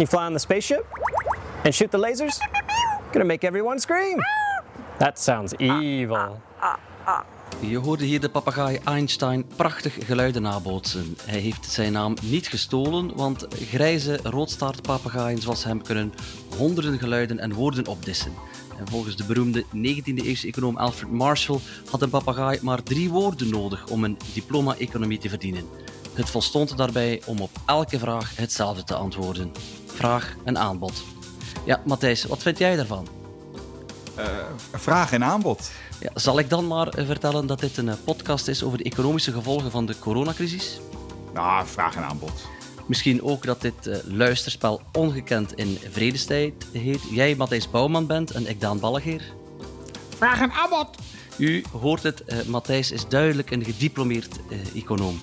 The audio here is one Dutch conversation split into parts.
You fly on the spaceship and shoot the lasers? Gonna make everyone scream. That sounds evil. Je hoorde hier de papegaai Einstein prachtig geluiden nabootsen. Hij heeft zijn naam niet gestolen, want grijze roodstaartpapegaaien zoals hem kunnen honderden geluiden en woorden opdissen. En volgens de beroemde 19e-eeuwse econoom Alfred Marshall had een papegaai maar drie woorden nodig om een diploma-economie te verdienen. Het volstond daarbij om op elke vraag hetzelfde te antwoorden. Vraag en aanbod. Ja, Matthijs, wat vind jij daarvan? Vraag en aanbod. Ja, zal ik dan maar eh, vertellen dat dit een eh, podcast is over de economische gevolgen van de coronacrisis? Nou, vraag en aanbod. Misschien ook dat dit eh, luisterspel ongekend in vredestijd heet. Jij Matthijs Bouwman bent en ik Daan Ballegeer. Vraag en aanbod. U hoort het, eh, Matthijs is duidelijk een gediplomeerd eh, econoom.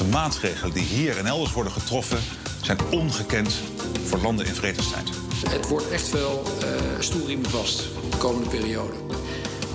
De maatregelen die hier en elders worden getroffen zijn ongekend voor landen in vredestijd. Het wordt echt wel uh, stoelriemen vast de komende periode.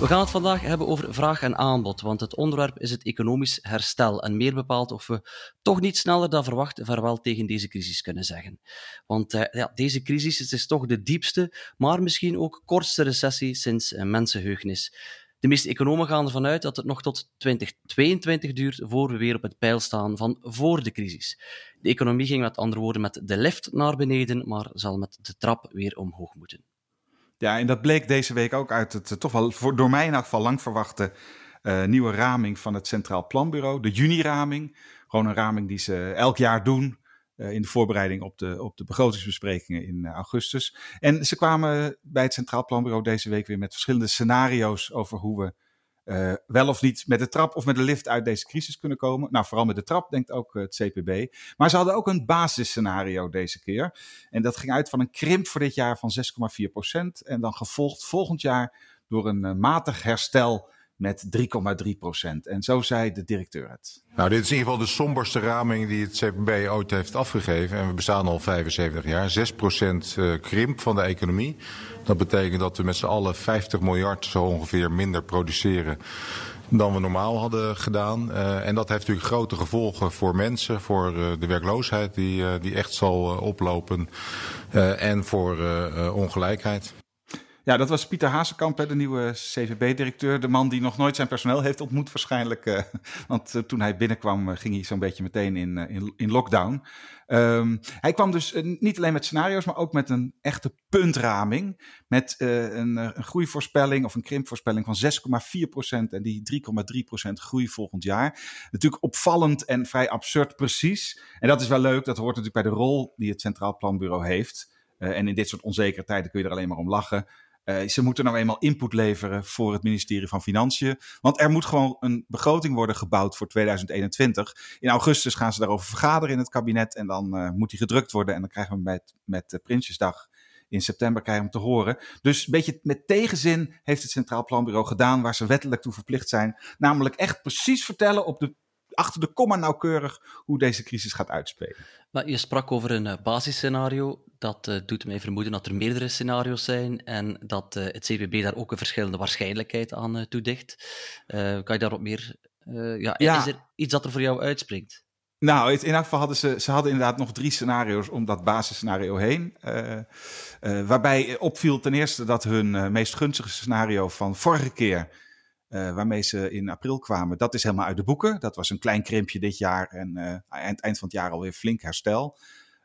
We gaan het vandaag hebben over vraag en aanbod, want het onderwerp is het economisch herstel en meer bepaald of we toch niet sneller dan verwacht vaarwel tegen deze crisis kunnen zeggen. Want uh, ja, deze crisis het is toch de diepste, maar misschien ook kortste recessie sinds uh, mensenheugnis. De meeste economen gaan ervan uit dat het nog tot 2022 duurt voor we weer op het pijl staan van voor de crisis. De economie ging met andere woorden met de lift naar beneden, maar zal met de trap weer omhoog moeten. Ja, en dat bleek deze week ook uit het uh, toch wel voor, door mij in elk geval lang verwachte uh, nieuwe raming van het Centraal Planbureau. De juni-raming. Gewoon een raming die ze elk jaar doen. Uh, in de voorbereiding op de, op de begrotingsbesprekingen in augustus. En ze kwamen bij het Centraal Planbureau deze week weer met verschillende scenario's over hoe we uh, wel of niet met de trap of met de lift uit deze crisis kunnen komen. Nou, vooral met de trap, denkt ook het CPB. Maar ze hadden ook een basisscenario deze keer. En dat ging uit van een krimp voor dit jaar van 6,4 procent. En dan gevolgd volgend jaar door een matig herstel met 3,3 procent. En zo zei de directeur het. Nou, dit is in ieder geval de somberste raming die het CPB ooit heeft afgegeven. En we bestaan al 75 jaar. 6 procent krimp van de economie. Dat betekent dat we met z'n allen 50 miljard zo ongeveer minder produceren dan we normaal hadden gedaan. Uh, en dat heeft natuurlijk grote gevolgen voor mensen, voor uh, de werkloosheid die, die echt zal oplopen en voor ongelijkheid. Ja, dat was Pieter Hazekamp, de nieuwe CVB-directeur. De man die nog nooit zijn personeel heeft ontmoet waarschijnlijk. Uh, want uh, toen hij binnenkwam uh, ging hij zo'n beetje meteen in, in, lockdown. Um, hij kwam dus niet alleen met scenario's, maar ook met een echte puntraming. Met een, een groeivoorspelling of een krimpvoorspelling van 6,4% en die 3,3% groei volgend jaar. Natuurlijk opvallend en vrij absurd precies. En dat is wel leuk, dat hoort natuurlijk bij de rol die het Centraal Planbureau heeft. en in dit soort onzekere tijden kun je er alleen maar om lachen. Uh, ze moeten nou eenmaal input leveren voor het ministerie van Financiën. Want er moet gewoon een begroting worden gebouwd voor 2021. In augustus gaan ze daarover vergaderen in het kabinet. En dan uh, moet die gedrukt worden. En dan krijgen we met, met Prinsjesdag in september krijgen we hem te horen. Dus een beetje met tegenzin heeft het Centraal Planbureau gedaan waar ze wettelijk toe verplicht zijn. Namelijk echt precies vertellen op de achter de komma nauwkeurig hoe deze crisis gaat uitspelen. Maar je sprak over een uh, basisscenario. Dat uh, doet mij vermoeden dat er meerdere scenario's zijn en dat uh, het CPB daar ook een verschillende waarschijnlijkheid aan toedicht. kan je daarop meer... ja, ja, Is er iets dat er voor jou uitspringt? Nou, in elk geval hadden ze, ze hadden inderdaad nog drie scenario's om dat basisscenario heen. waarbij opviel ten eerste dat hun meest gunstige scenario van vorige keer uh, waarmee ze in april kwamen, dat is helemaal uit de boeken. Dat was een klein krimpje dit jaar en uh, het eind van het jaar alweer flink herstel.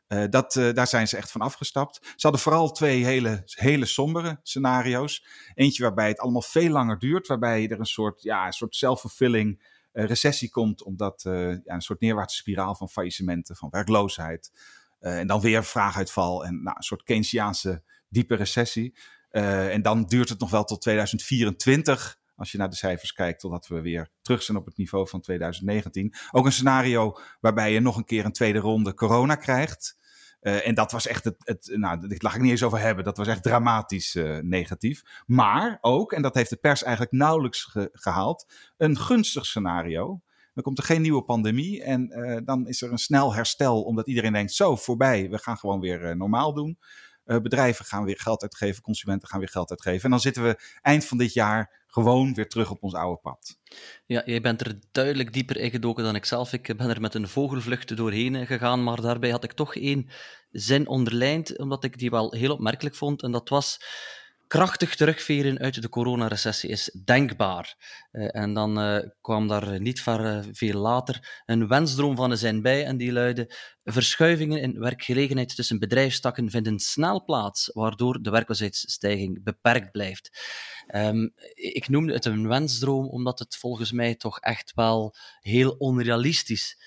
Uh, dat, daar zijn ze echt van afgestapt. Ze hadden vooral twee hele, hele sombere scenario's. Eentje waarbij het allemaal veel langer duurt, waarbij er een soort, ja, een soort self-fulfilling recessie komt, omdat ja, een soort neerwaartse spiraal van faillissementen, van werkloosheid. en dan weer vraaguitval en nou, een soort Keynesiaanse diepe recessie. en dan duurt het nog wel tot 2024 als je naar de cijfers kijkt, totdat we weer terug zijn op het niveau van 2019. Ook een scenario waarbij je nog een keer een tweede ronde corona krijgt. Uh, en dat was echt het, het nou, dit lag ik niet eens over hebben, dat was echt dramatisch uh, negatief. Maar ook, en dat heeft de pers eigenlijk nauwelijks ge gehaald, een gunstig scenario. Dan komt er geen nieuwe pandemie en uh, dan is er een snel herstel, omdat iedereen denkt, zo, voorbij, we gaan gewoon weer normaal doen. bedrijven gaan weer geld uitgeven, consumenten gaan weer geld uitgeven. En dan zitten we eind van dit jaar gewoon weer terug op ons oude pad. Ja, jij bent er duidelijk dieper in gedoken dan ik zelf. Ik ben er met een vogelvlucht doorheen gegaan, maar daarbij had ik toch één zin onderlijnd, omdat ik die wel heel opmerkelijk vond. En dat was krachtig terugveren uit de coronarecessie is denkbaar. Uh, en dan uh, kwam daar niet ver, uh, veel later een wensdroom van de zijn bij en die luidde verschuivingen in werkgelegenheid tussen bedrijfstakken vinden snel plaats, waardoor de werkloosheidsstijging beperkt blijft. Um, ik noemde het een wensdroom omdat het volgens mij toch echt wel heel onrealistisch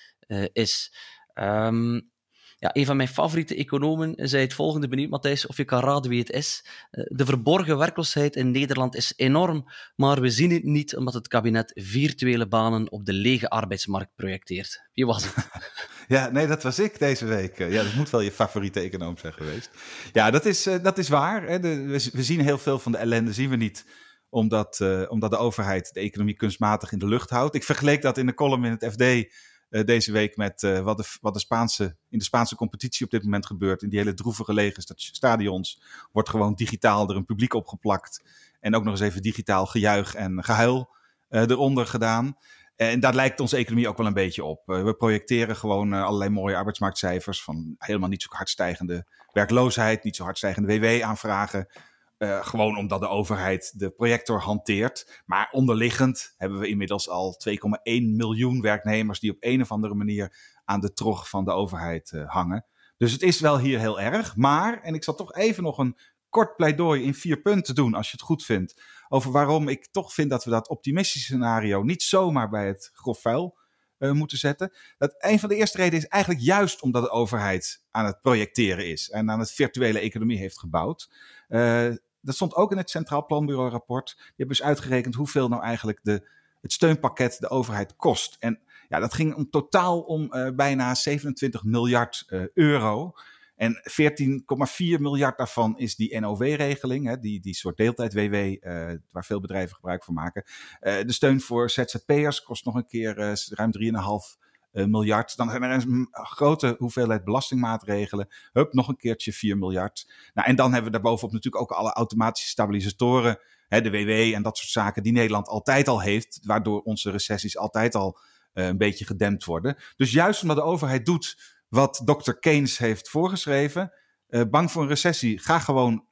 is. Um, ja, een van mijn favoriete economen zei het volgende, benieuwd Matthijs of je kan raden wie het is. Eh, de verborgen werkloosheid in Nederland is enorm, maar we zien het niet omdat het kabinet virtuele banen op de lege arbeidsmarkt projecteert. Wie was het? Ja, nee, dat was ik deze week. Ja, dat moet wel je favoriete econoom zijn geweest. Ja, dat is, eh, dat is waar. We, zien heel veel van de ellende, zien we niet omdat, uh, omdat de overheid de economie kunstmatig in de lucht houdt. Ik vergeleek dat in de column in het FD deze week met uh, wat, de, wat de Spaanse, in de Spaanse competitie op dit moment gebeurt. In die hele droevige lege stadions wordt gewoon digitaal er een publiek opgeplakt. En ook nog eens even digitaal gejuich en gehuil uh, eronder gedaan. En daar lijkt onze economie ook wel een beetje op. we projecteren gewoon allerlei mooie arbeidsmarktcijfers van helemaal niet zo hard stijgende werkloosheid, niet zo hard stijgende WW-aanvragen. Uh, gewoon omdat de overheid de projector hanteert. Maar onderliggend hebben we inmiddels al 2,1 miljoen werknemers die op een of andere manier aan de trog van de overheid uh, hangen. Dus het is wel hier heel erg. Maar, en ik zal toch even nog een kort pleidooi in vier punten doen, als je het goed vindt. Over waarom ik toch vind dat we dat optimistische scenario niet zomaar bij het grof vuil uh, moeten zetten. Dat een van de eerste redenen is eigenlijk juist omdat de overheid aan het projecteren is en aan het virtuele economie heeft gebouwd. Dat stond ook in het Centraal Planbureau rapport. Die hebben dus uitgerekend hoeveel nou eigenlijk de, het steunpakket de overheid kost. En ja, dat ging om totaal om uh, bijna 27 miljard uh, euro. En 14,4 miljard daarvan is die NOW-regeling, die, die soort deeltijd-WW, uh, waar veel bedrijven gebruik van maken. de steun voor ZZP'ers kost nog een keer ruim 3,5 uh, miljard. Dan zijn er een grote hoeveelheid belastingmaatregelen. Hup, nog een keertje 4 miljard. Nou, en dan hebben we daarbovenop natuurlijk ook alle automatische stabilisatoren. Hè, de WW en dat soort zaken die Nederland altijd al heeft. Waardoor onze recessies altijd al uh, een beetje gedempt worden. Dus juist omdat de overheid doet wat Dr. Keynes heeft voorgeschreven. Uh, bang voor een recessie, ga gewoon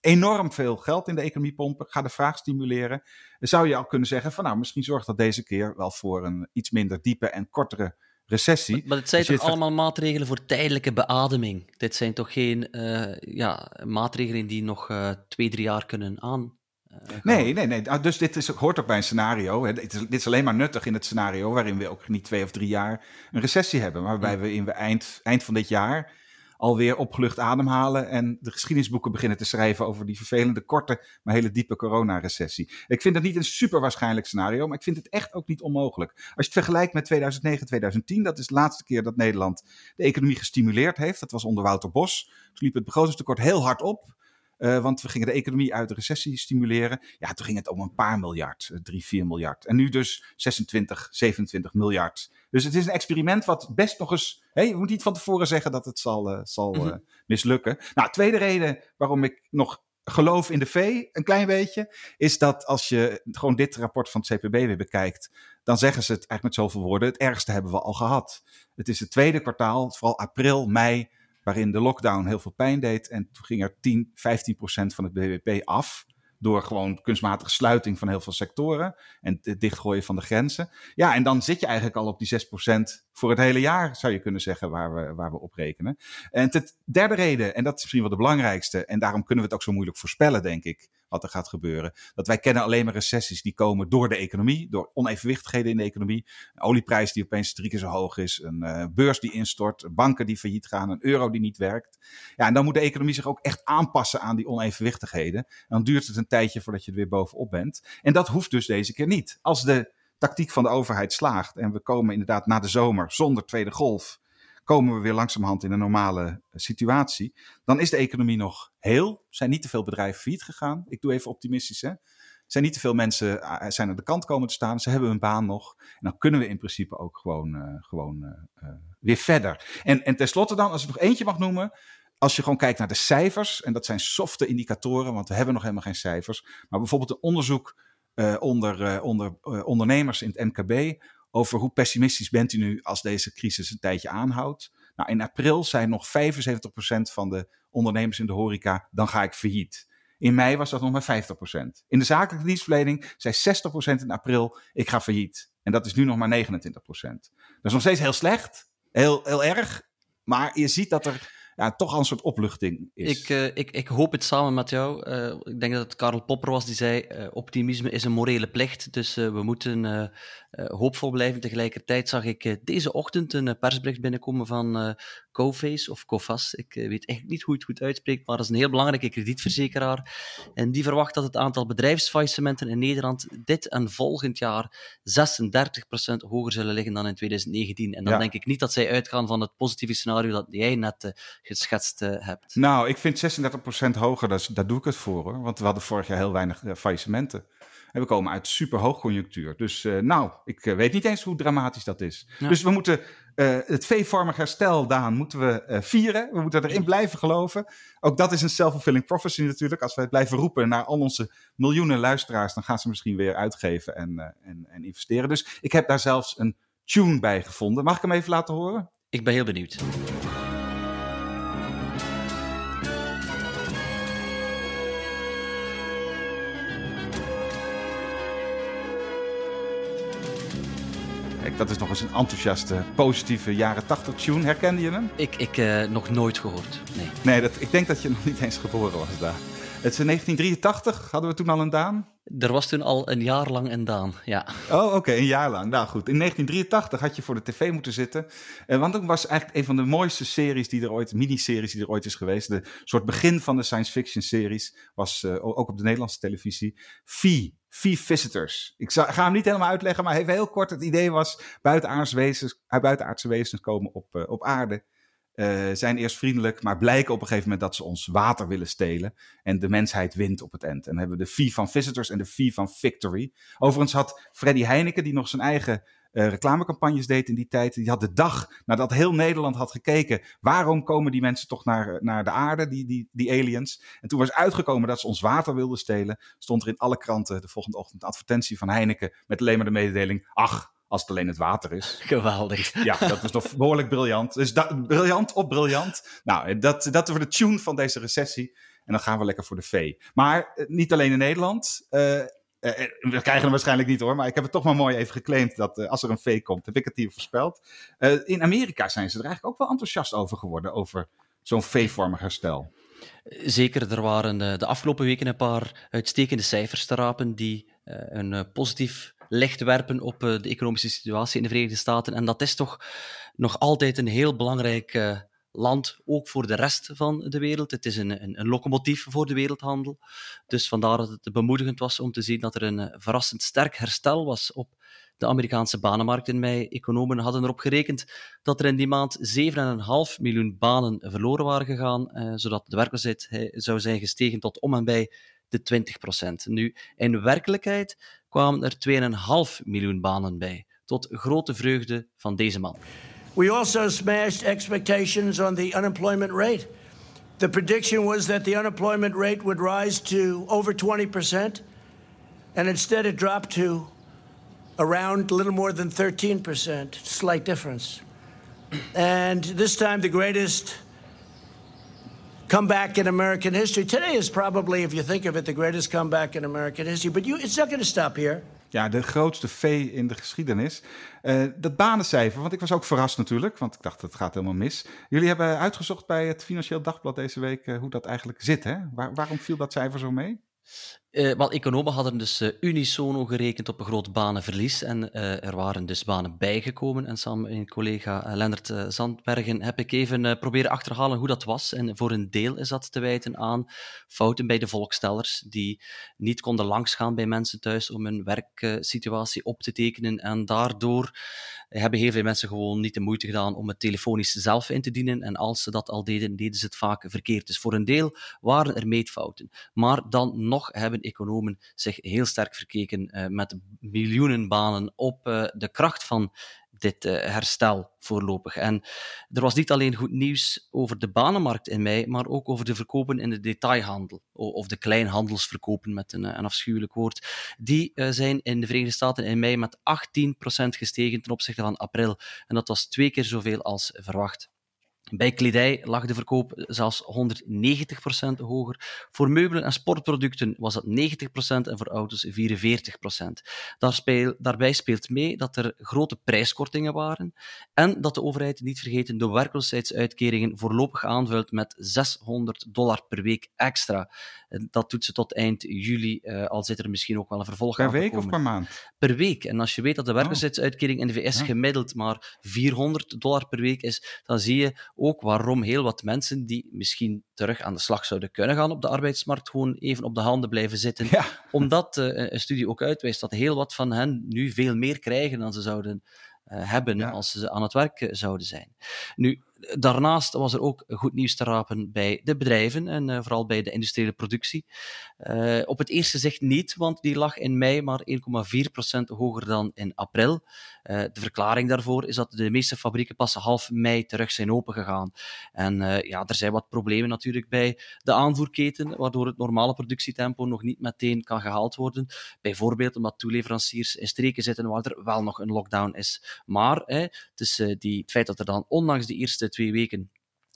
enorm veel geld in de economie pompen, ga de vraag stimuleren. Dan zou je al kunnen zeggen van nou, misschien zorgt dat deze keer wel voor een iets minder diepe en kortere recessie. Maar, maar het zijn toch allemaal maatregelen voor tijdelijke beademing? Dit zijn toch geen uh, ja, maatregelen die nog uh, twee, drie jaar kunnen aan... Uh, nee, nee, nee. Dus dit is, hoort ook bij een scenario. Hè. Dit, is, dit, is, alleen maar nuttig in het scenario waarin we ook niet twee of drie jaar een recessie hebben. Maar waarbij we in we eind, eind van dit jaar alweer opgelucht ademhalen en de geschiedenisboeken beginnen te schrijven over die vervelende, korte, maar hele diepe coronarecessie. Ik vind dat niet een super waarschijnlijk scenario, maar ik vind het echt ook niet onmogelijk. Als je het vergelijkt met 2009, 2010, dat is de laatste keer dat Nederland de economie gestimuleerd heeft. Dat was onder Wouter Bos. Toen liep het begrotingstekort heel hard op. Uh, want we gingen de economie uit de recessie stimuleren. Ja, toen ging het om een paar miljard, 3, eh, 4 miljard. En nu dus 26, 27 miljard. Dus het is een experiment wat best nog eens. Hè, je moet niet van tevoren zeggen dat het zal, uh, zal mm -hmm. mislukken. Nou, tweede reden waarom ik nog geloof in de V, een klein beetje, is dat als je gewoon dit rapport van het CPB weer bekijkt, dan zeggen ze het eigenlijk met zoveel woorden: het ergste hebben we al gehad. Het is het tweede kwartaal, vooral april, mei waarin de lockdown heel veel pijn deed. En toen ging er 10, 15 procent van het BBP af. Door gewoon kunstmatige sluiting van heel veel sectoren. En het dichtgooien van de grenzen. Ja, en dan zit je eigenlijk al op die 6 procent voor het hele jaar, zou je kunnen zeggen, waar we, waar we op rekenen. En de derde reden, en dat is misschien wel de belangrijkste. En daarom kunnen we het ook zo moeilijk voorspellen, denk ik wat er gaat gebeuren. Dat wij kennen alleen maar recessies die komen door de economie, door onevenwichtigheden in de economie. Een olieprijs die opeens drie keer zo hoog is, een uh, beurs die instort, banken die failliet gaan, een euro die niet werkt. Ja, en dan moet de economie zich ook echt aanpassen aan die onevenwichtigheden. En dan duurt het een tijdje voordat je er weer bovenop bent. En dat hoeft dus deze keer niet. Als de tactiek van de overheid slaagt en we komen inderdaad na de zomer zonder tweede golf komen we weer langzamerhand in een normale eh, situatie. Dan is de economie nog heel. Zijn niet te veel bedrijven failliet gegaan. Ik doe even optimistisch. Hè? Zijn niet te veel mensen uh, zijn aan de kant komen te staan. Ze hebben hun baan nog. En dan kunnen we in principe ook gewoon, uh, gewoon weer verder. En, en tenslotte dan, als ik nog eentje mag noemen. als je gewoon kijkt naar de cijfers, en dat zijn softe indicatoren, want we hebben nog helemaal geen cijfers. Maar bijvoorbeeld een onderzoek uh, onder, uh, onder uh, ondernemers in het MKB over hoe pessimistisch bent u nu als deze crisis een tijdje aanhoudt. Nou, in april zijn nog 75% van de ondernemers in de horeca, dan ga ik failliet. In mei was dat nog maar 50%. In de zakelijke dienstverlening zei 60% in april, ik ga failliet. En dat is nu nog maar 29%. Dat is nog steeds heel slecht, heel, heel erg. Maar je ziet dat er ja, toch al een soort opluchting is. Ik, uh, ik, ik hoop het samen met jou. Uh, ik denk dat het Karel Popper was die zei: uh, optimisme is een morele plicht. Dus we moeten hoopvol blijven. Tegelijkertijd zag ik deze ochtend een persbericht binnenkomen van Coface of Cofas. Ik weet echt niet hoe het goed uitspreekt, maar dat is een heel belangrijke kredietverzekeraar. En die verwacht dat het aantal bedrijfsfaillissementen in Nederland dit en volgend jaar 36% hoger zullen liggen dan in 2019. En dan ja. denk ik niet dat zij uitgaan van het positieve scenario dat jij net geschetst uh, hebt? Nou, ik vind 36% hoger, dat, daar doe ik het voor hoor. Want we hadden vorig jaar heel weinig uh, faillissementen. En we komen uit super hoogconjunctuur. Dus uh, nou, ik weet niet eens hoe dramatisch dat is. Ja. Dus we moeten het V-vormig herstel, Daan, moeten we vieren. We moeten erin blijven geloven. Ook dat is een self-fulfilling prophecy natuurlijk. Als wij blijven roepen naar al onze miljoenen luisteraars, dan gaan ze misschien weer uitgeven en, en, en investeren. Dus ik heb daar zelfs een tune bij gevonden. Mag ik hem even laten horen? Ik ben heel benieuwd. Dat is nog eens een enthousiaste, positieve jaren 80 tune. Herkende je hem? Ik, ik uh, nog nooit gehoord, nee. Nee, dat, ik denk dat je nog niet eens geboren was daar. Het is in 1983, hadden we toen al een Daan? Er was toen al een jaar lang een Daan, ja. Oh, oké, okay, een jaar lang. Nou goed, in 1983 had je voor de tv moeten zitten. Uh, want dat was eigenlijk een van de mooiste series die er ooit, miniseries die er ooit is geweest. De soort begin van de science fiction series was uh, ook op de Nederlandse televisie. Vie, Vie Visitors. Ik ga hem niet helemaal uitleggen, maar even heel kort. Het idee was, buitenaardse wezens, buitenaardse wezens komen op, uh, op aarde. Uh, zijn eerst vriendelijk, maar blijken op een gegeven moment dat ze ons water willen stelen. En de mensheid wint op het eind. En dan hebben we de V van Visitors en de V van Victory. Overigens had Freddy Heineken, die nog zijn eigen uh, reclamecampagnes deed in die tijd. Die had de dag nadat heel Nederland had gekeken. Waarom komen die mensen toch naar, naar de aarde, die, die, die aliens? En toen was uitgekomen dat ze ons water wilden stelen. Stond er in alle kranten de volgende ochtend een advertentie van Heineken. Met alleen maar de mededeling: ach, als het alleen het water is. Geweldig. Ja, dat is nog behoorlijk briljant. Dus briljant op briljant. Nou, dat, dat wordt de tune van deze recessie. En dan gaan we lekker voor de V. Maar niet alleen in Nederland. Uh, Uh, we krijgen hem waarschijnlijk niet hoor, maar ik heb het toch maar mooi even geclaimd dat uh, als er een V komt, heb ik het hier voorspeld. In Amerika zijn ze er eigenlijk ook wel enthousiast over geworden, over zo'n V-vormig herstel. Zeker, er waren de afgelopen weken een paar uitstekende cijfers te rapen die een positief licht werpen op de economische situatie in de Verenigde Staten. En dat is toch nog altijd een heel belangrijk land, ook voor de rest van de wereld. Het is een, een, een, locomotief voor de wereldhandel. Dus vandaar dat het bemoedigend was om te zien dat er een eh, verrassend sterk herstel was op de Amerikaanse banenmarkt in mei. Economen hadden erop gerekend dat er in die maand 7,5 miljoen banen verloren waren gegaan, eh, zodat de werkloosheid zou zijn gestegen tot om en bij de 20 procent. Nu, in werkelijkheid kwamen er 2,5 miljoen banen bij, tot grote vreugde van deze man. We also smashed expectations on the unemployment rate. The prediction was that the unemployment rate would rise to over 20%, and instead it dropped to around a little more than 13%, slight difference. And this time, the greatest comeback in American history. Today is probably, if you think of it, the greatest comeback in American history. But you, it's not going to stop here. Ja, de grootste V in de geschiedenis. Uh, dat banencijfer, want ik was ook verrast natuurlijk, want ik dacht het gaat helemaal mis. Jullie hebben uitgezocht bij het Financieel Dagblad deze week uh, hoe dat eigenlijk zit. Hè? Waar, waarom viel dat cijfer zo mee? Uh, wel, economen hadden dus uh, unisono gerekend op een groot banenverlies en uh, er waren dus banen bijgekomen. En samen met collega Lennart Zandbergen heb ik even proberen achterhalen hoe dat was. En voor een deel is dat te wijten aan fouten bij de volkstellers, die niet konden langsgaan bij mensen thuis om hun werksituatie op te tekenen en daardoor hebben heel veel mensen gewoon niet de moeite gedaan om het telefonisch zelf in te dienen. En als ze dat al deden, deden ze het vaak verkeerd. Dus voor een deel waren er meetfouten. Maar dan nog hebben economen zich heel sterk verkeken uh, met miljoenen banen op uh, de kracht van dit uh, herstel voorlopig. En er was niet alleen goed nieuws over de banenmarkt in mei, maar ook over de verkopen in de detailhandel, of de kleinhandelsverkopen met een, een afschuwelijk woord. Die zijn in de Verenigde Staten in mei met 18% gestegen ten opzichte van april. En dat was twee keer zoveel als verwacht. Bij kledij lag de verkoop zelfs 190% hoger. Voor meubelen en sportproducten was dat 90% en voor auto's 44%. Daar speel, daarbij speelt mee dat er grote prijskortingen waren en dat de overheid, niet vergeten, de werkloosheidsuitkeringen voorlopig aanvult met 600 dollar per week extra. Dat doet ze tot eind juli, uh, al zit er misschien ook wel een vervolg per aan Per week of per maand? Per week. En als je weet dat de werkloosheidsuitkering in de VS Ja. gemiddeld maar 400 dollar per week is, dan zie je ook waarom heel wat mensen die misschien terug aan de slag zouden kunnen gaan op de arbeidsmarkt, gewoon even op de handen blijven zitten. Ja. Omdat uh, een studie ook uitwijst dat heel wat van hen nu veel meer krijgen dan ze zouden uh, hebben Ja. als ze aan het werk uh, zouden zijn. Nu, daarnaast was er ook goed nieuws te rapen bij de bedrijven en uh, vooral bij de industriële productie. Uh, op het eerste zicht niet, want die lag in mei maar 1,4% hoger dan in april. Uh, de verklaring daarvoor is dat de meeste fabrieken pas half mei terug zijn opengegaan. En ja, er zijn wat problemen natuurlijk bij de aanvoerketen, waardoor het normale productietempo nog niet meteen kan gehaald worden. Bijvoorbeeld omdat toeleveranciers in streken zitten waar er wel nog een lockdown is. Maar hè, het, is, die, het feit dat er dan ondanks de eerste twee weken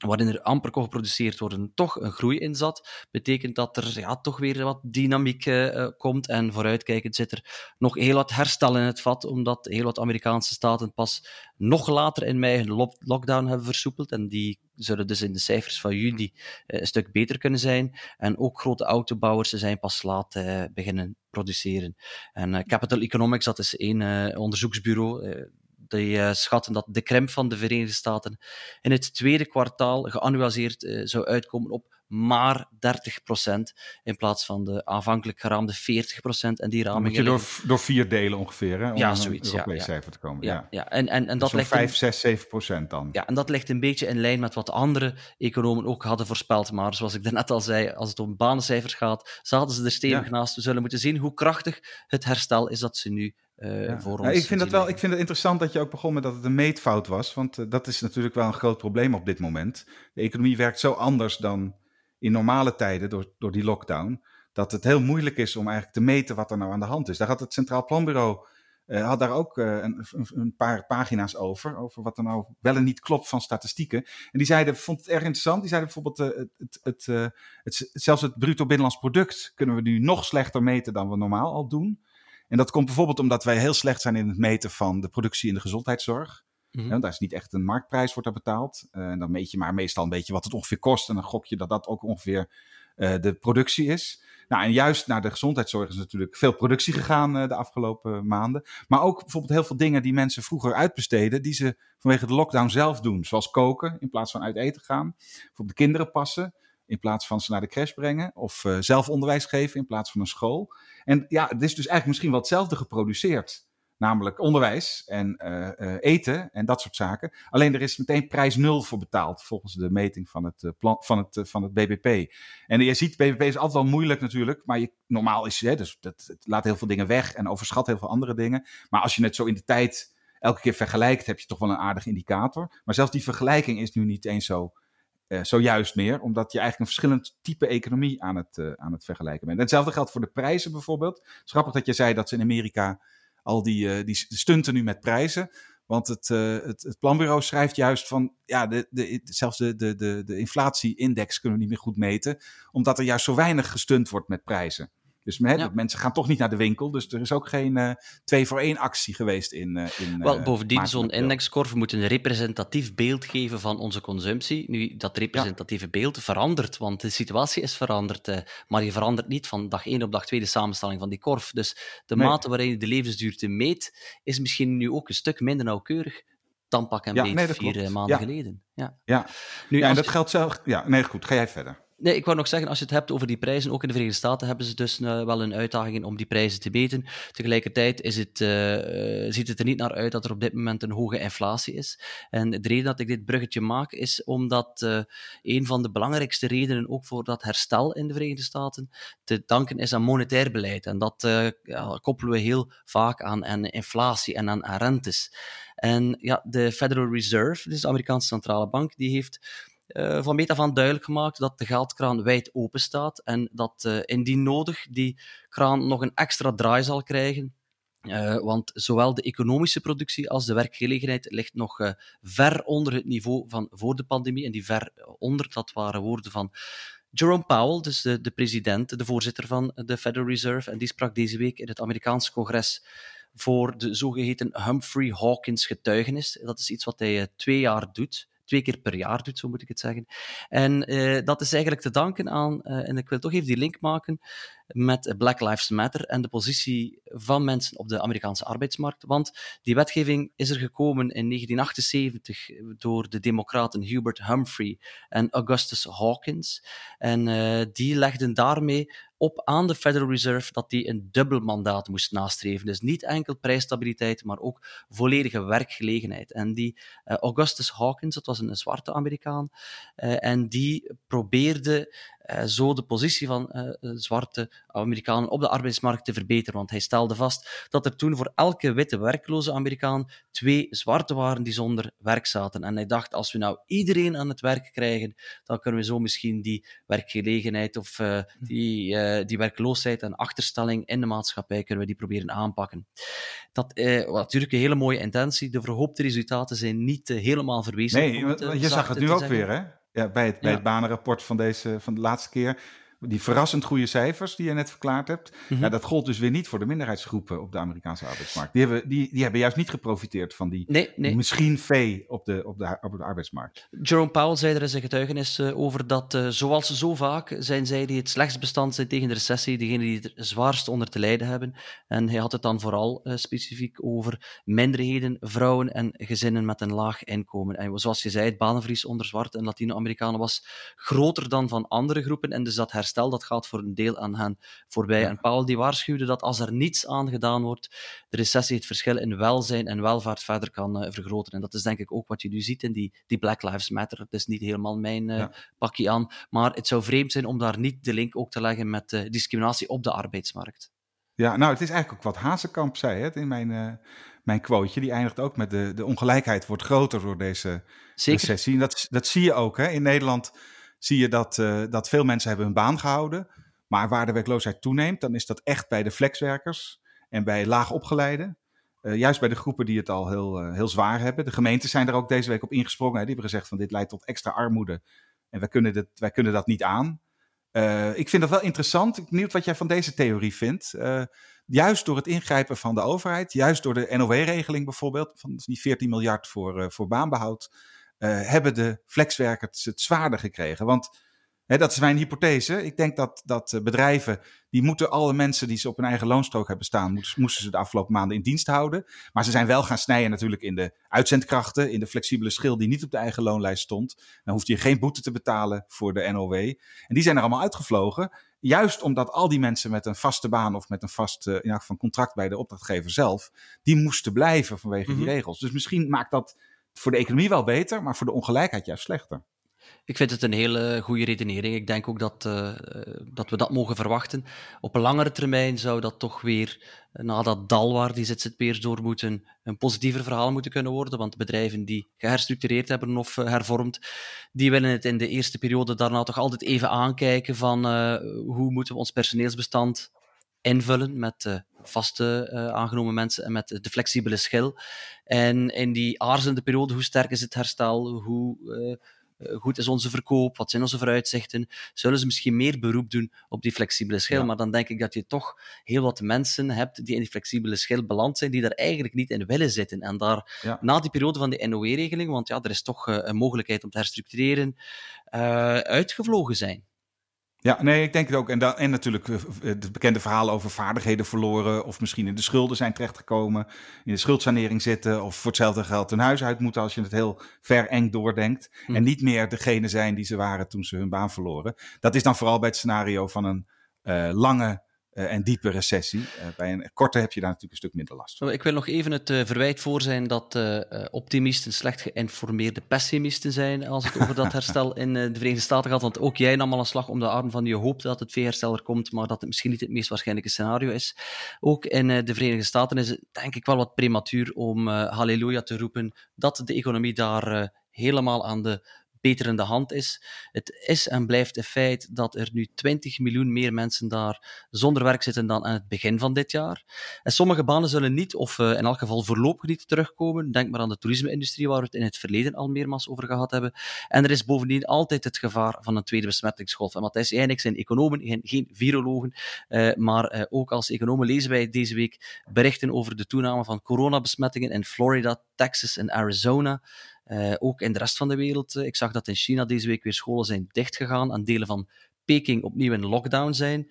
waarin er amper kon geproduceerd worden, toch een groei in zat, betekent dat er ja, toch weer wat dynamiek uh, komt. En vooruitkijkend zit er nog heel wat herstel in het vat, omdat heel wat Amerikaanse staten pas nog later in mei hun lockdown hebben versoepeld. En die zullen dus in de cijfers van juli uh, een stuk beter kunnen zijn. En ook grote autobouwers zijn pas laat beginnen produceren. En Capital Economics, dat is één onderzoeksbureau die uh, schatten dat de krimp van de Verenigde Staten in het tweede kwartaal geannualiseerd uh, zou uitkomen op maar 30% in plaats van de aanvankelijk geraamde 40%. En die Dan ramingen moet je door, door vier delen ongeveer, hè, om Ja, zoiets, een Europees ja. cijfer te komen. ja, Ja. ja. En, en, en dat Zo'n ligt een- 5, 6, 7 procent dan. ja, en dat ligt een beetje in lijn met wat andere economen ook hadden voorspeld. Maar zoals ik daarnet al zei, als het om banencijfers gaat, zaten ze er stevig naast. We zullen moeten zien hoe krachtig het herstel is dat ze nu eh, Ja. voor Ja, ons ik vind het zien wel ik vind het interessant dat je ook begon met dat het een meetfout was. Want eh, dat is natuurlijk wel een groot probleem op dit moment. De economie werkt zo anders dan in normale tijden door, door die lockdown. Dat het heel moeilijk is om eigenlijk te meten wat er nou aan de hand is. Daar had het Centraal Planbureau eh, had daar ook een, een- paar pagina's over. Over wat er nou wel en niet klopt van statistieken. En die zeiden, vond het erg interessant. Die zeiden bijvoorbeeld, het, het, het, zelfs het bruto binnenlands product kunnen we nu nog slechter meten dan we normaal al doen. En dat komt bijvoorbeeld omdat wij heel slecht zijn in het meten van de productie in de gezondheidszorg. Mhm. Ja, daar is niet echt een marktprijs, wordt daar betaald. Eh, en dan meet je maar meestal een beetje wat het ongeveer kost. En dan gok je dat dat ook ongeveer eh, de productie is. Nou, en juist naar de gezondheidszorg is natuurlijk veel productie gegaan eh, de afgelopen maanden. Maar ook bijvoorbeeld heel veel dingen die mensen vroeger uitbesteden, die ze vanwege de lockdown zelf doen. Zoals koken in plaats van uit eten gaan. Bijvoorbeeld de kinderen passen in plaats van ze naar de crash brengen. Of eh, zelf onderwijs geven in plaats van een school. En ja, het is dus eigenlijk misschien wel hetzelfde geproduceerd. Namelijk onderwijs en eh, eh, eten en dat soort zaken. Alleen er is meteen prijs nul voor betaald volgens de meting van het, plan, van het, van het BBP. En je ziet, BBP is altijd wel moeilijk natuurlijk. Maar je, normaal is hè, dus dat, het laat heel veel dingen weg en overschat heel veel andere dingen. Maar als je het zo in de tijd elke keer vergelijkt, heb je toch wel een aardige indicator. Maar zelfs die vergelijking is nu niet eens zo, eh, zo juist meer. Omdat je eigenlijk een verschillend type economie aan het, eh, aan het vergelijken bent. En hetzelfde geldt voor de prijzen bijvoorbeeld. Het is grappig dat je zei dat ze in Amerika al die, eh, die stunten nu met prijzen. Want het, het, het planbureau schrijft juist van, ja, de, de, zelfs de, de, de, de inflatie-index kunnen we niet meer goed meten. Omdat er juist zo weinig gestunt wordt met prijzen. Dus hè, Ja. mensen gaan toch niet naar de winkel. Dus er is ook geen eh, twee voor één actie geweest in. eh, in Wel, eh, bovendien, maart en zo'n indexkorf moet een representatief beeld geven van onze consumptie. Nu, dat representatieve beeld verandert, want de situatie is veranderd. maar je verandert niet van dag 1 op dag 2 de samenstelling van die korf. Dus de Nee. mate waarin je de levensduurte meet, is misschien nu ook een stuk minder nauwkeurig dan pak en Ja, beet nee, vier klopt. maanden geleden. Ja. Ja, Nu, en dat je- geldt zelf. Ja, nee, goed, ga jij verder. Nee, ik wou nog zeggen, als je het hebt over die prijzen, ook in de Verenigde Staten hebben ze dus eh, wel een uitdaging in om die prijzen te meten. Tegelijkertijd is het, eh, ziet het er niet naar uit dat er op dit moment een hoge inflatie is. En de reden dat ik dit bruggetje maak, is omdat eh, een van de belangrijkste redenen ook voor dat herstel in de Verenigde Staten te danken is aan monetair beleid. En dat koppelen we heel vaak aan, aan inflatie en aan, aan rentes. En ja, de Federal Reserve, dus de Amerikaanse centrale bank, die heeft uh, van meet af aan duidelijk gemaakt dat de geldkraan wijd open staat en dat uh, indien nodig die kraan nog een extra draai zal krijgen. Uh, want zowel de economische productie als de werkgelegenheid ligt nog ver onder het niveau van voor de pandemie. En die ver onder, dat waren woorden van Jerome Powell, dus de, de president, de voorzitter van de Federal Reserve. En die sprak deze week in het Amerikaanse congres voor de zogeheten Humphrey Hawkins getuigenis. Dat is iets wat hij twee jaar doet twee keer per jaar doet, zo moet ik het zeggen. En uh, dat is eigenlijk te danken aan, uh, en ik wil toch even die link maken met Black Lives Matter en de positie van mensen op de Amerikaanse arbeidsmarkt. Want die wetgeving is er gekomen in 1978 door de democraten Hubert Humphrey en Augustus Hawkins. En uh, die legden daarmee op aan de Federal Reserve dat die een dubbel mandaat moest nastreven. Dus niet enkel prijsstabiliteit, maar ook volledige werkgelegenheid. En die uh, Augustus Hawkins, dat was een, zwarte Amerikaan, uh, en die probeerde zo de positie van zwarte Amerikanen op de arbeidsmarkt te verbeteren. Want hij stelde vast dat er toen voor elke witte werkloze Amerikaan twee zwarte waren die zonder werk zaten. En hij dacht, als we nou iedereen aan het werk krijgen, dan kunnen we zo misschien die werkgelegenheid of die uh, die werkloosheid en achterstelling in de maatschappij kunnen we die proberen aanpakken. Dat uh, natuurlijk een hele mooie intentie. De verhoopte resultaten zijn niet helemaal verwezen. Nee, je zag het nu ook weer, hè? Ja, bij het, bij ja. het banenrapport van, deze, van de laatste keer die verrassend goede cijfers die je net verklaard hebt, mm -hmm. ja, dat gold dus weer niet voor de minderheidsgroepen op de Amerikaanse arbeidsmarkt. Die hebben, die, die hebben juist niet geprofiteerd van die, nee, nee. die misschien vee op de, op, de, op de arbeidsmarkt. Jerome Powell zei er in zijn getuigenis uh, over dat, uh, zoals zo vaak, zijn zij die het slechtst bestand zijn tegen de recessie, degenen die er zwaarst onder te lijden hebben. En hij had het dan vooral uh, specifiek over minderheden, vrouwen en gezinnen met een laag inkomen. En zoals je zei, het banenverlies onder zwarte en Latino-Amerikanen was groter dan van andere groepen. En dus dat herstel herstel, dat gaat voor een deel aan hen voorbij. Ja. En Paul die waarschuwde dat als er niets aan gedaan wordt, de recessie het verschil in welzijn en welvaart verder kan uh, vergroten. En dat is denk ik ook wat je nu ziet in die, die Black Lives Matter. Het is niet helemaal mijn ja. pakje aan, maar het zou vreemd zijn om daar niet de link ook te leggen met uh, discriminatie op de arbeidsmarkt. Ja, nou, het is eigenlijk ook wat Hazekamp zei hè, in mijn, uh, mijn quoteje. Die eindigt ook met de, de ongelijkheid wordt groter door deze Zeker. recessie. En dat, dat zie je ook. Hè. In Nederland zie je dat, uh, dat veel mensen hebben hun baan gehouden. Maar waar de werkloosheid toeneemt, dan is dat echt bij de flexwerkers en bij laag opgeleiden. Uh, juist bij de groepen die het al heel, uh, heel zwaar hebben. De gemeenten zijn er ook deze week op ingesprongen. Hè. Die hebben gezegd van dit leidt tot extra armoede. En wij kunnen, dit, wij kunnen dat niet aan. ik vind dat wel interessant. Ik ben benieuwd wat jij van deze theorie vindt. juist door het ingrijpen van de overheid, juist door de NOW-regeling bijvoorbeeld, van die 14 miljard voor, voor baanbehoud, uh, hebben de flexwerkers het zwaarder gekregen. Want hè, dat is mijn hypothese. Ik denk dat, dat bedrijven, die moeten alle mensen die ze op hun eigen loonstrook hebben staan, moesten, ze de afgelopen maanden in dienst houden. Maar ze zijn wel gaan snijden natuurlijk in de uitzendkrachten, in de flexibele schil die niet op de eigen loonlijst stond. Dan hoeft je geen boete te betalen voor de NOW. En die zijn er allemaal uitgevlogen. Juist omdat al die mensen met een vaste baan of met een vast uh, in van contract bij de opdrachtgever zelf, die moesten blijven vanwege mm -hmm. die regels. Dus misschien maakt dat voor de economie wel beter, maar voor de ongelijkheid juist slechter. Ik vind het een hele goede redenering. Ik denk ook dat, uh, dat we dat mogen verwachten. Op een langere termijn zou dat toch weer, na dat dal waar die ZZP'ers door moeten, een positiever verhaal moeten kunnen worden. Want bedrijven die geherstructureerd hebben of uh, hervormd, die willen het in de eerste periode daarna toch altijd even aankijken van hoe moeten we ons personeelsbestand invullen met vaste uh, aangenomen mensen en met de flexibele schil. En in die aarzelende periode, hoe sterk is het herstel? Hoe uh, goed is onze verkoop? Wat zijn onze vooruitzichten? Zullen ze misschien meer beroep doen op die flexibele schil? Ja. Maar dan denk ik dat je toch heel wat mensen hebt die in die flexibele schil beland zijn, die daar eigenlijk niet in willen zitten. En daar, ja. na die periode van de NOE-regeling, want ja, er is toch een mogelijkheid om te herstructureren, uitgevlogen zijn. Ja, nee, ik denk het ook. En, dan, en natuurlijk het bekende verhaal over vaardigheden verloren. Of misschien in de schulden zijn terechtgekomen. In de schuldsanering zitten. Of voor hetzelfde geld hun huis uit moeten als je het heel ver eng doordenkt. En niet meer degene zijn die ze waren toen ze hun baan verloren. Dat is dan vooral bij het scenario van een uh, lange en diepe recessie. Uh, bij een korte heb je daar natuurlijk een stuk minder last van. Ik wil nog even het uh, verwijt voor zijn dat optimisten slecht geïnformeerde pessimisten zijn als het over dat herstel in de Verenigde Staten gaat. Want ook jij nam al een slag om de arm van je hoopt dat het veeherstel er komt, maar dat het misschien niet het meest waarschijnlijke scenario is. Ook in de Verenigde Staten is het denk ik wel wat prematuur om halleluja te roepen dat de economie daar helemaal aan de beter in de hand is. Het is en blijft een feit dat er nu 20 miljoen meer mensen daar zonder werk zitten dan aan het begin van dit jaar. En sommige banen zullen niet, of uh, in elk geval voorlopig niet terugkomen. Denk maar aan de toerisme-industrie, waar we het in het verleden al meermaals over gehad hebben. En er is bovendien altijd het gevaar van een tweede besmettingsgolf. En Matthijs, eigenlijk zijn economen, geen, virologen, uh, maar uh, ook als economen lezen wij deze week berichten over de toename van coronabesmettingen in Florida, Texas en Arizona. Uh, ook in de rest van de wereld. Uh, ik zag dat in China deze week weer scholen zijn dichtgegaan en delen van Peking opnieuw in lockdown zijn.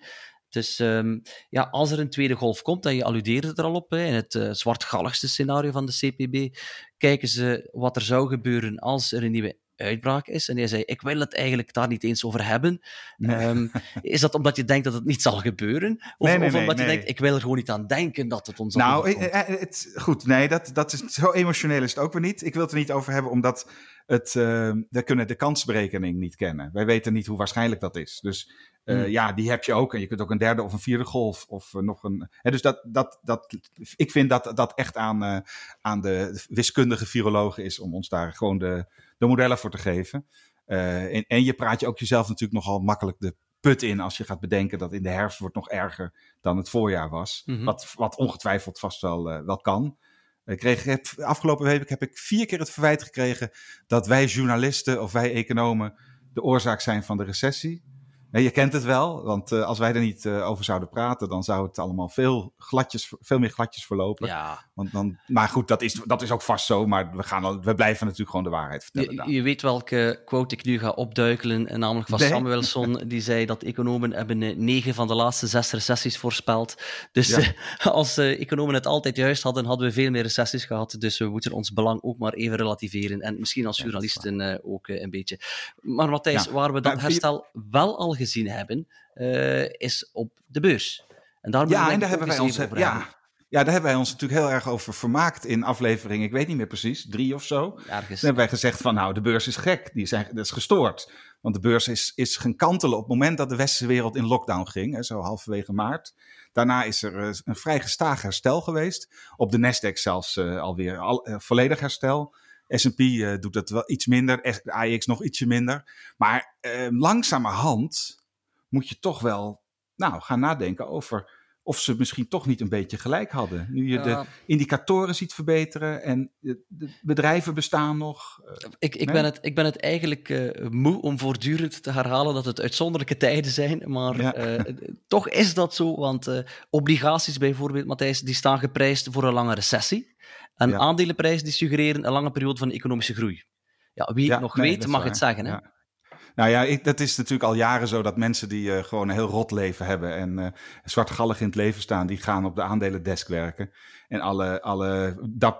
Dus um, ja, als er een tweede golf komt, en je alludeerde er al op, hè, in het uh, zwartgalligste scenario van de CPB, kijken ze wat er zou gebeuren als er een nieuwe uitbraak is. En hij zei, ik wil het eigenlijk daar niet eens over hebben. Nee. Um, is dat omdat je denkt dat het niet zal gebeuren? Of, nee, nee, of omdat je denkt, ik wil er gewoon niet aan denken dat het ons Nou, het, het, goed, nee, dat, dat is, zo emotioneel is het ook weer niet. Ik wil het er niet over hebben, omdat het, uh, we kunnen de kansberekening niet kennen. Wij weten niet hoe waarschijnlijk dat is. Dus uh, hmm. ja, die heb je ook. En je kunt ook een derde of een vierde golf of uh, nog een. Hè, dus dat, dat, dat, ik vind dat dat echt aan, aan de wiskundige virologen is om ons daar gewoon de, de modellen voor te geven. En, en, je praat je ook jezelf natuurlijk nogal makkelijk de put in als je gaat bedenken dat in de herfst wordt nog erger dan het voorjaar was. Mm -hmm. wat, wat ongetwijfeld vast wel, wel kan. Ik kreeg het, afgelopen week heb ik vier keer het verwijt gekregen dat wij journalisten of wij economen de oorzaak zijn van de recessie. Nee, je kent het wel, want uh, als wij er niet uh, over zouden praten, dan zou het allemaal veel, gladjes, veel meer gladjes verlopen. Ja. Want dan, maar goed, dat is, dat is ook vast zo, maar we, gaan al, we blijven natuurlijk gewoon de waarheid vertellen. Je, je weet welke quote ik nu ga opduikelen, namelijk van nee. Samuelson, die zei dat economen hebben negen van de laatste zes recessies voorspeld. Dus ja. als economen het altijd juist hadden, hadden we veel meer recessies gehad. Dus we moeten ons belang ook maar even relativeren. En misschien als journalisten ja, ook een beetje. Maar Matthijs, waar we dat herstel wel al gezien hebben, uh, is op de beurs. En daar, ja, en daar hebben wij ons ja, ja, daar hebben wij ons natuurlijk heel erg over vermaakt in aflevering, ik weet niet meer precies, drie of zo. Ergens. Dan hebben wij gezegd van nou, de beurs is gek, die zijn, dat is gestoord. Want de beurs is, is gaan kantelen op het moment dat de westerse wereld in lockdown ging, hè, zo halverwege maart. Daarna is er uh, een vrij gestaag herstel geweest. Op de Nasdaq zelfs uh, alweer al, uh, volledig herstel. S&P uh, doet dat wel iets minder, AX nog ietsje minder. Maar uh, langzamerhand moet je toch wel nou, gaan nadenken over of ze misschien toch niet een beetje gelijk hadden. Nu je de indicatoren ziet verbeteren en de bedrijven bestaan nog. Uh, ik, ik, nee? ben het, ik ben het eigenlijk uh, moe om voortdurend te herhalen dat het uitzonderlijke tijden zijn. Maar ja. uh, toch is dat zo, want obligaties bijvoorbeeld, Matthijs, die staan geprijsd voor een lange recessie. En ja. aandelenprijzen die suggereren een lange periode van economische groei. Ja, wie het nog weet, mag waar. het zeggen. Hè? Nou ja, dat is natuurlijk al jaren zo dat mensen die uh, gewoon een heel rot leven hebben en uh, zwartgallig in het leven staan, die gaan op de aandelendesk werken. En alle, alle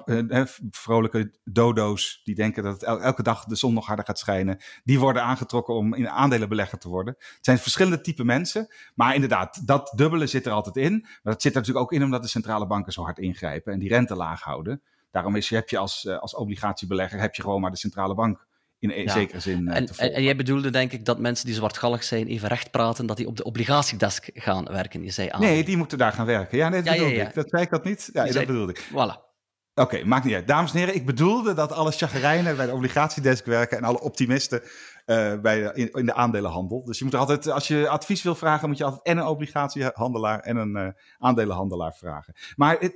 uh, vrolijke dodo's die denken dat el elke dag de zon nog harder gaat schijnen, die worden aangetrokken om in aandelenbelegger te worden. Het zijn verschillende type mensen, maar inderdaad, dat dubbele zit er altijd in. Maar dat zit er natuurlijk ook in omdat de centrale banken zo hard ingrijpen en die rente laag houden. Daarom is, heb je als, als obligatiebelegger heb je gewoon maar de centrale bank in ja. zekere zin uh, en, en, en, jij bedoelde denk ik dat mensen die zwartgallig zijn even recht praten, dat die op de obligatiedesk gaan werken. Je zei aan. Nee, die moeten daar gaan werken. Ja, nee, dat ja, bedoelde ja, ik. Dat zei ik dat niet? Ja, dat zei, bedoelde ik. Voilà. Oké, okay, maakt niet uit. Dames en heren, ik bedoelde dat alle chagrijnen bij de obligatiedesk werken en alle optimisten uh, bij in, de aandelenhandel. Dus je moet altijd, als je advies wil vragen, moet je altijd en een obligatiehandelaar en een uh, aandelenhandelaar vragen. Maar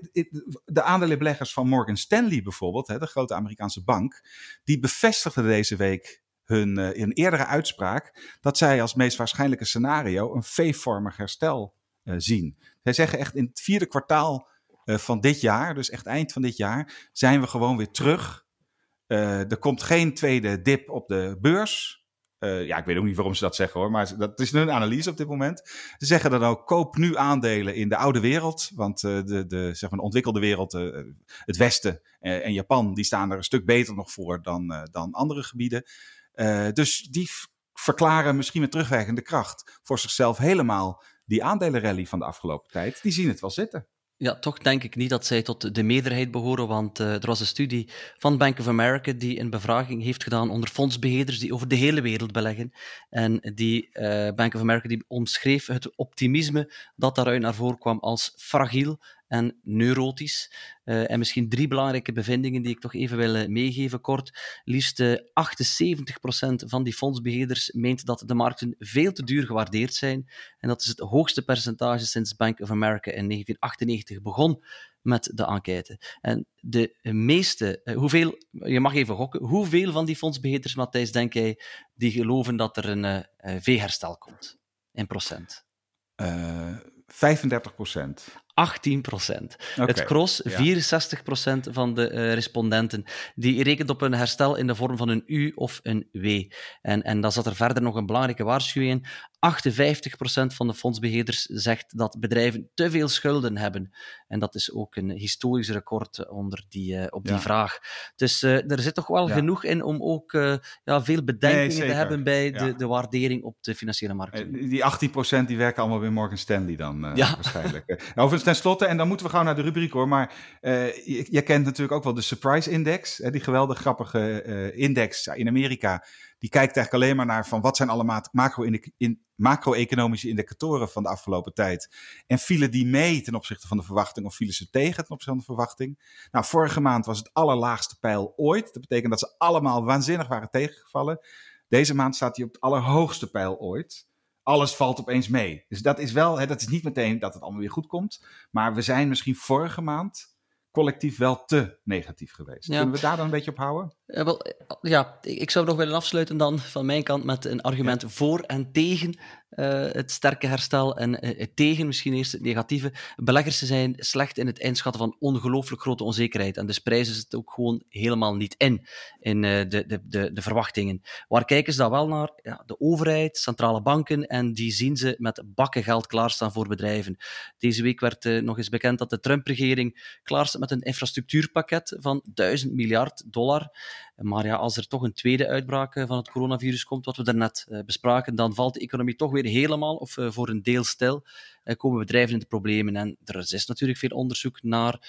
de aandelenbeleggers van Morgan Stanley bijvoorbeeld, hè, de grote Amerikaanse bank, die bevestigden deze week hun uh, in eerdere uitspraak dat zij als meest waarschijnlijke scenario een V-vormig herstel zien. Zij zeggen echt in het vierde kwartaal van dit jaar, dus echt eind van dit jaar, zijn we gewoon weer terug. Uh, er komt geen tweede dip op de beurs. Uh, ja, ik weet ook niet waarom ze dat zeggen hoor, maar dat is hun analyse op dit moment. Ze zeggen dan ook, koop nu aandelen in de oude wereld. Want uh, de, de, zeg maar de ontwikkelde wereld, het Westen en Japan, die staan er een stuk beter nog voor dan, dan andere gebieden. dus die verklaren misschien met terugwerkende kracht voor zichzelf helemaal die aandelenrally van de afgelopen tijd, die zien het wel zitten. Ja, toch denk ik niet dat zij tot de meerderheid behoren, want uh, er was een studie van Bank of America die een bevraging heeft gedaan onder fondsbeheerders die over de hele wereld beleggen. En die uh, Bank of America die omschreef het optimisme dat daaruit naar voren kwam als fragiel en neurotisch. Uh, en misschien drie belangrijke bevindingen die ik toch even wil meegeven kort. Liefst uh, 78% van die fondsbeheerders meent dat de markten veel te duur gewaardeerd zijn. En dat is het hoogste percentage sinds Bank of America in 1998 begon met de enquête. En de meeste, hoeveel, je mag even gokken, hoeveel van die fondsbeheerders, Matthijs, denk jij, die geloven dat er een V-herstel komt? In procent. 35 procent. 18 procent. Okay, het cross, ja. 64 procent van de uh, respondenten, die rekent op een herstel in de vorm van een U of een W. En, en dan zat er verder nog een belangrijke waarschuwing in. 58 procent van de fondsbeheerders zegt dat bedrijven te veel schulden hebben. En dat is ook een historisch record onder die, uh, op die ja. vraag. Dus uh, er zit toch wel ja. genoeg in om ook ja, veel bedenkingen nee, te hebben bij de, de waardering op de financiële markten. Die 18 procent die werken allemaal bij Morgan Stanley dan waarschijnlijk. Overigens, ten slotte, en dan moeten we gewoon naar de rubriek hoor. Maar je, je, kent natuurlijk ook wel de Surprise Index. Hè, die geweldig grappige index in Amerika. Die kijkt eigenlijk alleen maar naar van wat zijn alle macro-economische in, indicatoren van de afgelopen tijd. En vielen die mee ten opzichte van de verwachting of vielen ze tegen ten opzichte van de verwachting? Nou, vorige maand was het allerlaagste pijl ooit. Dat betekent dat ze allemaal waanzinnig waren tegengevallen. Deze maand staat hij op het allerhoogste pijl ooit alles valt opeens mee. Dus dat is wel, hè, dat is niet meteen dat het allemaal weer goed komt. Maar we zijn misschien vorige maand collectief wel te negatief geweest. Ja. Kunnen we daar dan een beetje op houden? Uh, wel, ja, ik zou nog willen afsluiten dan van mijn kant met een argument ja. voor en tegen uh, het sterke herstel en uh, tegen misschien eerst het negatieve. Beleggers zijn slecht in het inschatten van ongelooflijk grote onzekerheid en dus prijzen ze het ook gewoon helemaal niet in, in de, de, de, de verwachtingen. Waar kijken ze dan wel naar? Ja, de overheid, centrale banken en die zien ze met bakken geld klaarstaan voor bedrijven. Deze week werd nog eens bekend dat de Trump-regering klaarstaat met een infrastructuurpakket van 1000 miljard dollar. Maar ja, als er toch een tweede uitbraak van het coronavirus komt, wat we daarnet uh, bespraken, dan valt de economie toch weer helemaal of uh, voor een deel stil. Komen bedrijven in de problemen. En er is natuurlijk veel onderzoek naar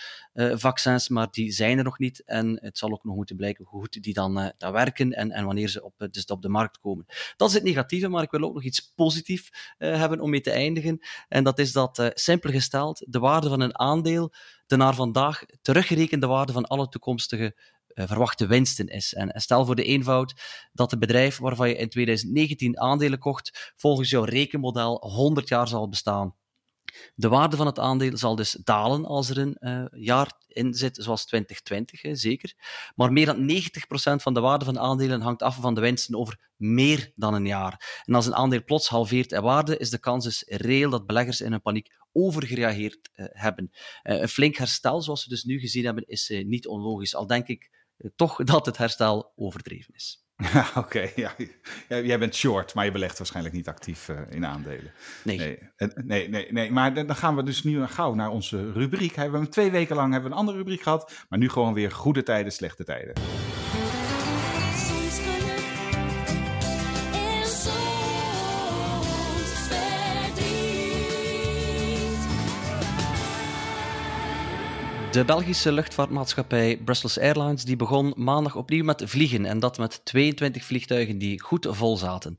vaccins, maar die zijn er nog niet. En het zal ook nog moeten blijken hoe goed die dan, dan werken en, en wanneer ze op, dus op de markt komen. Dat is het negatieve, maar ik wil ook nog iets positiefs hebben om mee te eindigen. En dat is dat, simpel gesteld, de waarde van een aandeel de naar vandaag teruggerekende waarde van alle toekomstige verwachte winsten is. En stel voor de eenvoud dat het bedrijf waarvan je in 2019 aandelen kocht, volgens jouw rekenmodel 100 jaar zal bestaan. De waarde van het aandeel zal dus dalen als er een uh, jaar in zit, zoals 2020, hè, zeker. Maar meer dan 90% van de waarde van aandelen hangt af van de winsten over meer dan een jaar. En als een aandeel plots halveert in waarde, is de kans dus reëel dat beleggers in een paniek overgereageerd uh, hebben. Een flink herstel, zoals we dus nu gezien hebben, is niet onlogisch. Al denk ik toch dat het herstel overdreven is. Ja, oké. Okay, ja. Jij bent short, maar je belegt waarschijnlijk niet actief uh, in aandelen. Nee. Nee, nee, nee. nee. Maar dan gaan we dus nu gauw naar onze rubriek. We hebben twee weken lang hebben we een andere rubriek gehad, maar nu gewoon weer goede tijden, slechte tijden. De Belgische luchtvaartmaatschappij Brussels Airlines die begon maandag opnieuw met vliegen en dat met 22 vliegtuigen die goed vol zaten.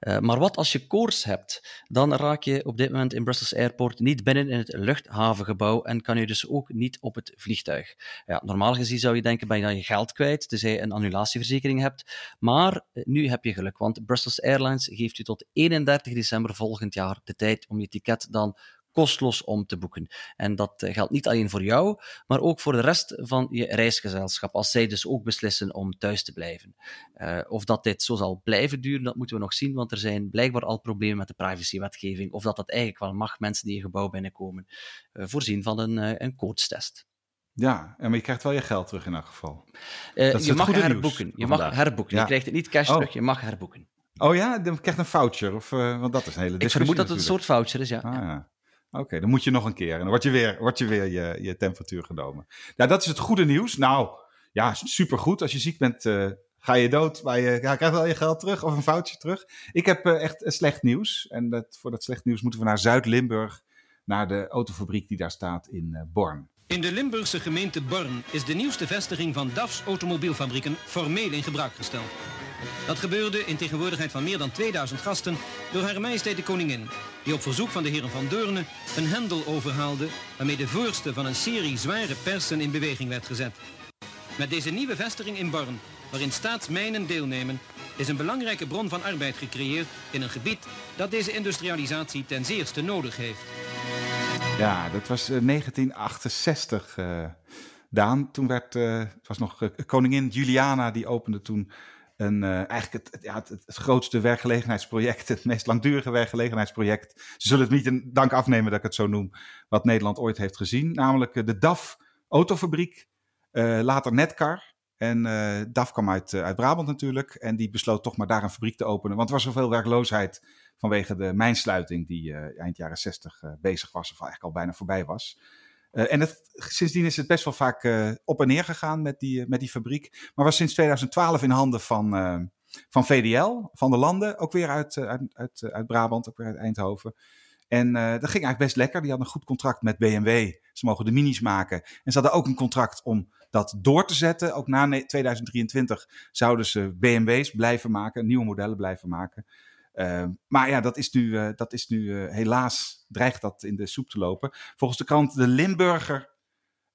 Uh, maar wat als je koers hebt? Dan raak je op dit moment in Brussels Airport niet binnen in het luchthavengebouw en kan je dus ook niet op het vliegtuig. Ja, normaal gezien zou je denken ben je dan je geld kwijt, tenzij je een annulatieverzekering hebt. Maar uh, nu heb je geluk, want Brussels Airlines geeft je tot 31 december volgend jaar de tijd om je ticket dan kostlos om te boeken. En dat eh, geldt niet alleen voor jou, maar ook voor de rest van je reisgezelschap, als zij dus ook beslissen om thuis te blijven. Uh, of dat dit zo zal blijven duren, dat moeten we nog zien, want er zijn blijkbaar al problemen met de privacywetgeving, of dat dat eigenlijk wel mag, mensen die je gebouw binnenkomen, uh, voorzien van een, een coach-test. Ja, maar je krijgt wel je geld terug in elk geval. je mag herboeken. Je mag herboeken. Ja. Je krijgt het niet cash oh. terug, je mag herboeken. Oh ja, dan krijg je een voucher, of, want dat is een hele Ik vermoed dat het een soort voucher is, ja. Ah, ja. Oké, dan moet je nog een keer. En dan word je weer, word je, weer je, je temperatuur genomen. Nou, dat is het goede nieuws. Nou, ja, supergoed. Als je ziek bent, uh, ga je dood, maar je krijgt wel je geld terug of een foutje terug. Ik heb uh, echt slecht nieuws. En dat, voor dat slecht nieuws moeten we naar Zuid-Limburg, naar de autofabriek die daar staat in Born. In de Limburgse gemeente Born is de nieuwste vestiging van DAF's automobielfabrieken formeel in gebruik gesteld. Dat gebeurde in tegenwoordigheid van meer dan 2000 gasten door Haar Majesteit de Koningin, die op verzoek van de heren van Deurne een hendel overhaalde waarmee de voorste van een serie zware persen in beweging werd gezet. Met deze nieuwe vestiging in Born, waarin staatsmijnen deelnemen, is een belangrijke bron van arbeid gecreëerd in een gebied dat deze industrialisatie ten zeerste nodig heeft. Ja, dat was 1968, uh, Daan. Toen werd, uh, het was nog koningin Juliana, die opende toen een, eigenlijk het, het, grootste werkgelegenheidsproject, het meest langdurige werkgelegenheidsproject. Ze zullen het niet in dank afnemen dat ik het zo noem, wat Nederland ooit heeft gezien. Namelijk de DAF autofabriek, later Netcar. En DAF kwam uit, uit Brabant natuurlijk. En die besloot toch maar daar een fabriek te openen. Want er was zoveel werkloosheid vanwege de mijnsluiting die eind jaren 60 bezig was. Of eigenlijk al bijna voorbij was. Uh, en sindsdien is het best wel vaak uh, op en neer gegaan met die, met die fabriek. Maar was sinds 2012 in handen van, van VDL, van de landen. Ook weer uit, uit, uit Brabant, ook weer uit Eindhoven. En dat ging eigenlijk best lekker. Die hadden een goed contract met BMW. Ze mogen de minis maken. En ze hadden ook een contract om dat door te zetten. Ook na 2023 zouden ze BMW's blijven maken, nieuwe modellen blijven maken. Uh, maar ja, dat is nu, uh, dat is nu uh, helaas, dreigt dat in de soep te lopen. Volgens de krant De Limburger,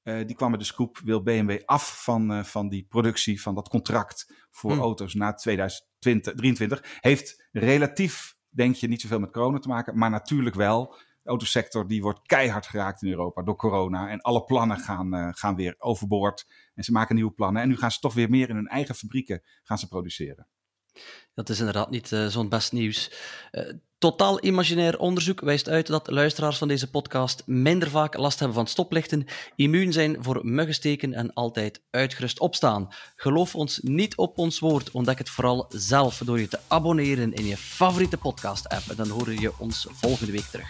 die kwam met de scoop, wil BMW af van, van die productie, van dat contract voor Hmm. auto's na 2023. Heeft relatief, denk je, niet zoveel met corona te maken, maar natuurlijk wel. De autosector die wordt keihard geraakt in Europa door corona. En alle plannen gaan, gaan weer overboord. En ze maken nieuwe plannen. En nu gaan ze toch weer meer in hun eigen fabrieken gaan ze produceren. Dat is inderdaad niet uh, zo'n best nieuws. Uh, totaal imaginair onderzoek wijst uit dat luisteraars van deze podcast minder vaak last hebben van stoplichten, immuun zijn voor muggensteken en altijd uitgerust opstaan. Geloof ons niet op ons woord, ontdek het vooral zelf door je te abonneren in je favoriete podcast-app. En dan hoor je ons volgende week terug.